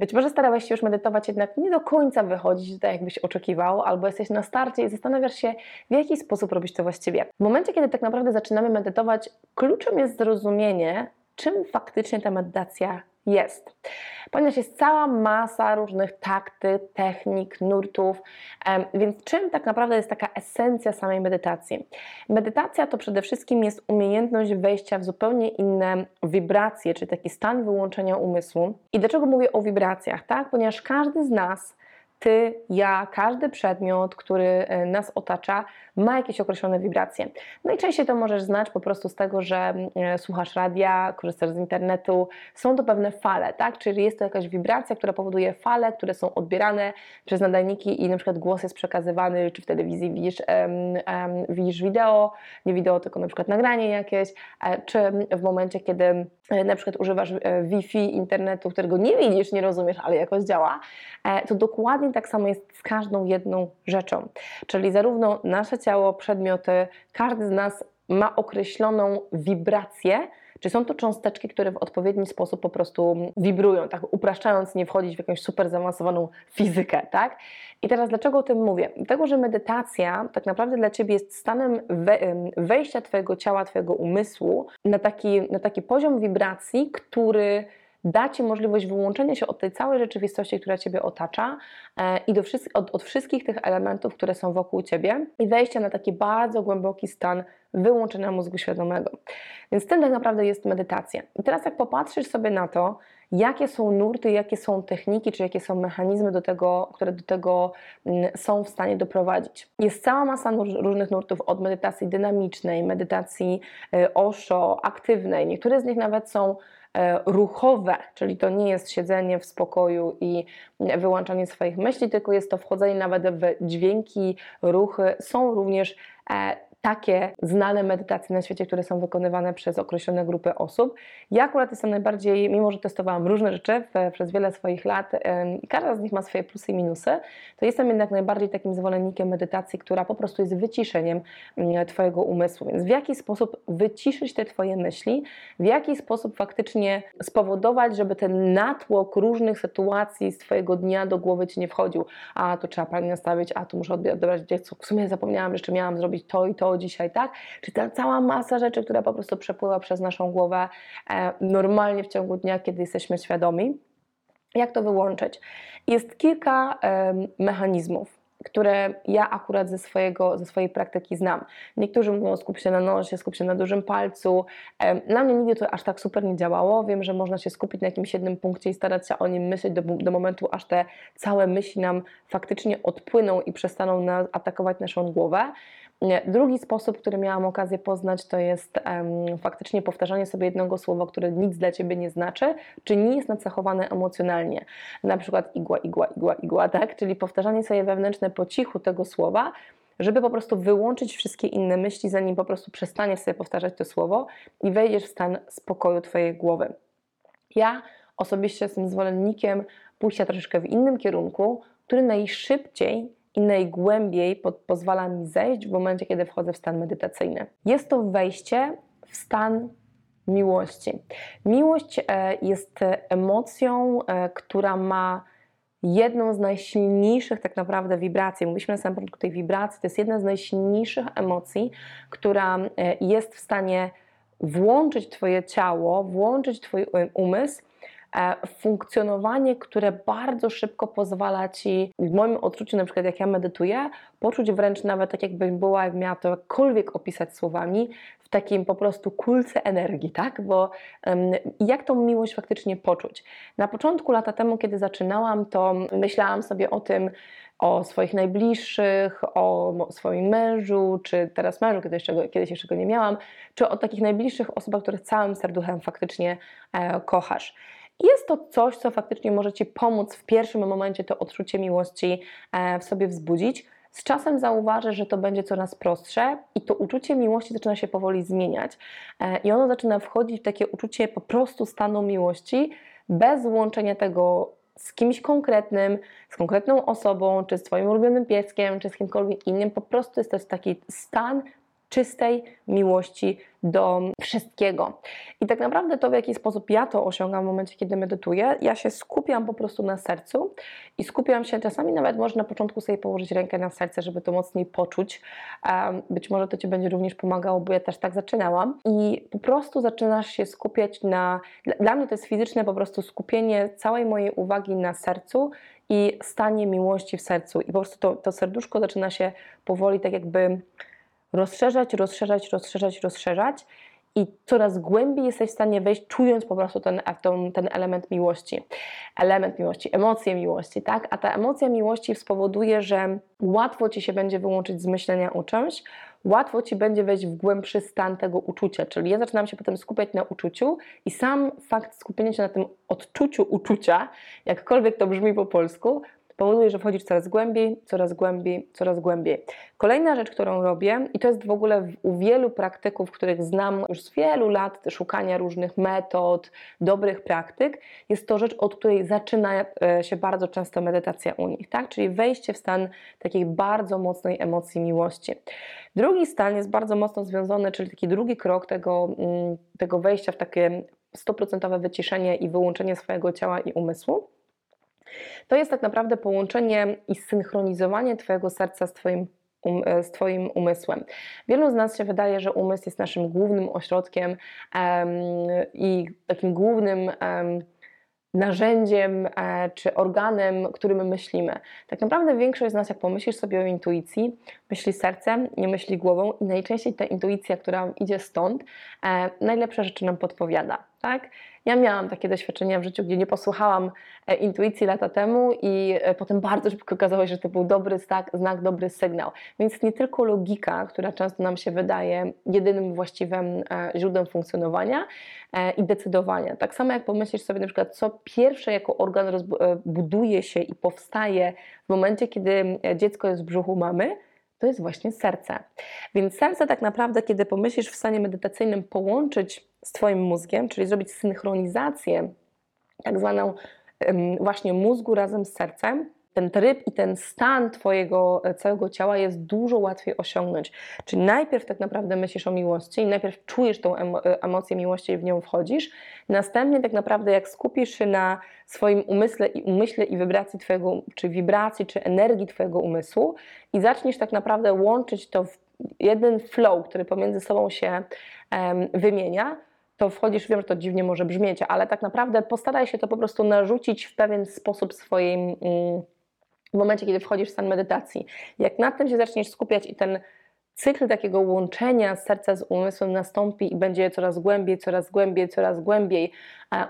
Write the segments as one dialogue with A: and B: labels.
A: Być może starałeś się już medytować, jednak nie do końca wychodzić tak, jakbyś oczekiwał, albo jesteś na starcie i zastanawiasz się, w jaki sposób robić to właściwie. W momencie, kiedy tak naprawdę zaczynamy medytować, kluczem jest zrozumienie, czym faktycznie ta medytacja jest. Ponieważ jest cała masa różnych taktyk, technik, nurtów, więc czym tak naprawdę jest taka esencja samej medytacji? Medytacja to przede wszystkim jest umiejętność wejścia w zupełnie inne wibracje, czy taki stan wyłączenia umysłu. I dlaczego mówię o wibracjach? Tak? Ponieważ każdy z nas ty, ja, każdy przedmiot, który e, nas otacza, ma jakieś określone wibracje. Najczęściej to możesz znać po prostu z tego, że e, słuchasz radia, korzystasz z internetu. Są to pewne fale, tak? Czyli jest to jakaś wibracja, która powoduje fale, które są odbierane przez nadajniki i na przykład głos jest przekazywany, czy w telewizji widzisz, widzisz wideo, nie wideo, tylko na przykład nagranie jakieś, e, czy w momencie, kiedy na przykład używasz Wi-Fi, internetu, którego nie widzisz, nie rozumiesz, ale jakoś działa, to dokładnie tak samo jest z każdą jedną rzeczą. Czyli zarówno nasze ciało, przedmioty, każdy z nas ma określoną wibrację, czy są to cząsteczki, które w odpowiedni sposób po prostu wibrują, tak upraszczając, nie wchodzić w jakąś super zaawansowaną fizykę, tak? I teraz dlaczego o tym mówię? Dlatego, że medytacja tak naprawdę dla Ciebie jest stanem wejścia Twojego ciała, Twojego umysłu na taki, na taki poziom wibracji, który da Ci możliwość wyłączenia się od tej całej rzeczywistości, która Ciebie otacza e, i do od, od wszystkich tych elementów, które są wokół Ciebie i wejścia na taki bardzo głęboki stan wyłączenia mózgu świadomego. Więc tym tak naprawdę jest medytacja. I teraz jak popatrzysz sobie na to, jakie są nurty, jakie są techniki, czy jakie są mechanizmy, do tego, które do tego mm, są w stanie doprowadzić. Jest cała masa różnych nurtów, od medytacji dynamicznej, medytacji e, osho, aktywnej. Niektóre z nich nawet są ruchowe, czyli to nie jest siedzenie w spokoju i wyłączanie swoich myśli, tylko jest to wchodzenie nawet w dźwięki, ruchy. Są również e, takie znane medytacje na świecie, które są wykonywane przez określone grupy osób. Ja akurat jestem najbardziej, mimo że testowałam różne rzeczy przez wiele swoich lat i każda z nich ma swoje plusy i minusy, to jestem jednak najbardziej takim zwolennikiem medytacji, która po prostu jest wyciszeniem mm, Twojego umysłu. Więc w jaki sposób wyciszyć te Twoje myśli, w jaki sposób faktycznie spowodować, żeby ten natłok różnych sytuacji z Twojego dnia do głowy Ci nie wchodził. A to trzeba pani nastawić, a tu muszę odebrać dziecko, w sumie zapomniałam, że jeszcze miałam zrobić to i to, dzisiaj, tak? Czy ta cała masa rzeczy, która po prostu przepływa przez naszą głowę e, normalnie w ciągu dnia, kiedy jesteśmy świadomi. Jak to wyłączyć? Jest kilka mechanizmów które ja akurat ze, swojego, ze swojej praktyki znam. Niektórzy mówią skup się na nosie, skup się na dużym palcu. Na mnie nigdy to aż tak super nie działało. Wiem, że można się skupić na jakimś jednym punkcie i starać się o nim myśleć do, do momentu, aż te całe myśli nam faktycznie odpłyną i przestaną atakować naszą głowę. Drugi sposób, który miałam okazję poznać, to jest um, faktycznie powtarzanie sobie jednego słowa, które nic dla Ciebie nie znaczy, czy nie jest nacechowane emocjonalnie. Na przykład igła, igła, igła, igła, tak? Czyli powtarzanie sobie wewnętrzne po cichu tego słowa, żeby po prostu wyłączyć wszystkie inne myśli, zanim po prostu przestaniesz sobie powtarzać to słowo i wejdziesz w stan spokoju Twojej głowy. Ja osobiście jestem zwolennikiem pójścia troszeczkę w innym kierunku, który najszybciej i najgłębiej pod, pozwala mi zejść w momencie, kiedy wchodzę w stan medytacyjny. Jest to wejście w stan miłości. Miłość e, jest emocją, e, która ma jedną z najsilniejszych tak naprawdę wibracji. Mówiliśmy na samym początku tej wibracji, to jest jedna z najsilniejszych emocji, która e, jest w stanie włączyć Twoje ciało, włączyć Twój umysł funkcjonowanie, które bardzo szybko pozwala Ci, w moim odczuciu, na przykład jak ja medytuję, poczuć wręcz nawet tak jakbym była, jak miała to jakkolwiek opisać słowami, w takim po prostu kulce energii, tak? Bo jak tą miłość faktycznie poczuć? Na początku lata temu, kiedy zaczynałam, to myślałam sobie o tym, o swoich najbliższych, o swoim mężu, czy teraz mężu, kiedy jeszcze go, kiedyś jeszcze go nie miałam, czy o takich najbliższych osobach, których całym serduchem faktycznie e, kochasz. Jest to coś, co faktycznie może Ci pomóc w pierwszym momencie to odczucie miłości e, w sobie wzbudzić. z czasem zauważysz, że to będzie coraz prostsze i to uczucie miłości zaczyna się powoli zmieniać. E, I ono zaczyna wchodzić w takie uczucie po prostu stanu miłości, bez łączenia tego z kimś konkretnym, z konkretną osobą, czy z Twoim ulubionym pieskiem, czy z kimkolwiek innym. Po prostu jest to taki stan czystej miłości do wszystkiego. I tak naprawdę to, w jaki sposób ja to osiągam w momencie, kiedy medytuję, ja się skupiam po prostu na sercu i skupiam się, czasami nawet może na początku sobie położyć rękę na serce, żeby to mocniej poczuć. Być może to Ci będzie również pomagało, bo ja też tak zaczynałam. I po prostu zaczynasz się skupiać na. Dla mnie to jest fizyczne po prostu skupienie całej mojej uwagi na sercu i stanie miłości w sercu. I po prostu to, to serduszko zaczyna się powoli tak jakby rozszerzać, rozszerzać, rozszerzać, rozszerzać i coraz głębiej jesteś w stanie wejść, czując po prostu ten, ten, element miłości. Element miłości, emocje miłości, tak? A ta emocja miłości spowoduje, że łatwo ci się będzie wyłączyć z myślenia o czymś, łatwo ci będzie wejść w głębszy stan tego uczucia. Czyli ja zaczynam się potem skupiać na uczuciu i sam fakt skupienia się na tym odczuciu uczucia, jakkolwiek to brzmi po polsku, powoduje, że wchodzisz coraz głębiej, coraz głębiej, coraz głębiej. Kolejna rzecz, którą robię, i to jest w ogóle u wielu praktyków, których znam już z wielu lat szukania różnych metod, dobrych praktyk, jest to rzecz, od której zaczyna e, się bardzo często medytacja u nich, tak? Czyli wejście w stan takiej bardzo mocnej emocji miłości. Drugi stan jest bardzo mocno związany, czyli taki drugi krok tego, mm, tego wejścia w takie stuprocentowe wyciszenie i wyłączenie swojego ciała i umysłu to jest tak naprawdę połączenie i synchronizowanie Twojego serca z Twoim Um, e, z Twoim umysłem. Wielu z nas się wydaje, że umysł jest naszym głównym ośrodkiem um, i takim głównym um, narzędziem e, czy organem, którym myślimy. Tak naprawdę większość z nas, jak pomyślisz sobie o intuicji, myśli sercem, nie myśli głową i najczęściej ta intuicja, która idzie stąd, e, najlepsze rzeczy nam podpowiada. Tak? Ja miałam takie doświadczenia w życiu, gdzie nie posłuchałam e, intuicji lata temu i e, potem bardzo szybko okazało się, że to był dobry znak, znak, dobry sygnał. Więc nie tylko logika, która często nam się wydaje jedynym właściwym e, źródłem funkcjonowania i decydowania. Tak samo jak pomyślisz sobie na przykład, co pierwsze jako organ buduje się i powstaje w momencie, kiedy dziecko jest w brzuchu mamy, to jest właśnie serce. Więc serce tak naprawdę, kiedy pomyślisz w stanie medytacyjnym połączyć z Twoim mózgiem, czyli zrobić synchronizację, tak zwaną właśnie mózgu razem z sercem, ten tryb i ten stan Twojego e, całego ciała jest dużo łatwiej osiągnąć. Czyli najpierw tak naprawdę myślisz o miłości najpierw czujesz tą e, emocję miłości i w nią wchodzisz. Następnie tak naprawdę jak skupisz się na swoim umyśle i umyśle i wibracji Twojego, czy wibracji, czy energii Twojego umysłu i zaczniesz tak naprawdę łączyć to w jeden flow, który pomiędzy sobą się um, wymienia, to wchodzisz, wiem, że to dziwnie może brzmieć, ale tak naprawdę postaraj się to po prostu narzucić w pewien sposób swoim. Mm, w momencie, kiedy wchodzisz w stan medytacji. Jak nad tym się zaczniesz skupiać i ten cykl takiego łączenia serca z umysłem nastąpi i będzie coraz głębiej, coraz głębiej, coraz głębiej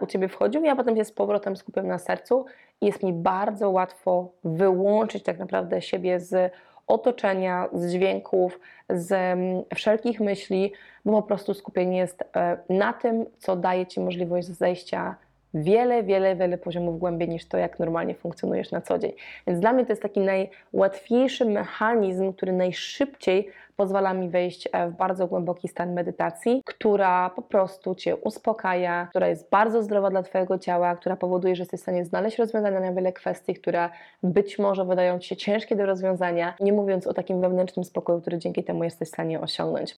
A: u Ciebie wchodził, ja potem się z powrotem skupiam na sercu i jest mi bardzo łatwo wyłączyć tak naprawdę siebie z otoczenia, z dźwięków, z mm, wszelkich myśli, bo po prostu skupienie jest e, na tym, co daje Ci możliwość zejścia wiele, wiele, wiele poziomów głębiej niż to, jak normalnie funkcjonujesz na co dzień. Więc dla mnie to jest taki najłatwiejszy mechanizm, który najszybciej pozwala mi wejść e, w bardzo głęboki stan medytacji, która po prostu Cię uspokaja, która jest bardzo zdrowa dla Twojego ciała, która powoduje, że jesteś w stanie znaleźć rozwiązania na wiele kwestii, które być może wydają Ci się ciężkie do rozwiązania, nie mówiąc o takim wewnętrznym spokoju, który dzięki temu jesteś w stanie osiągnąć.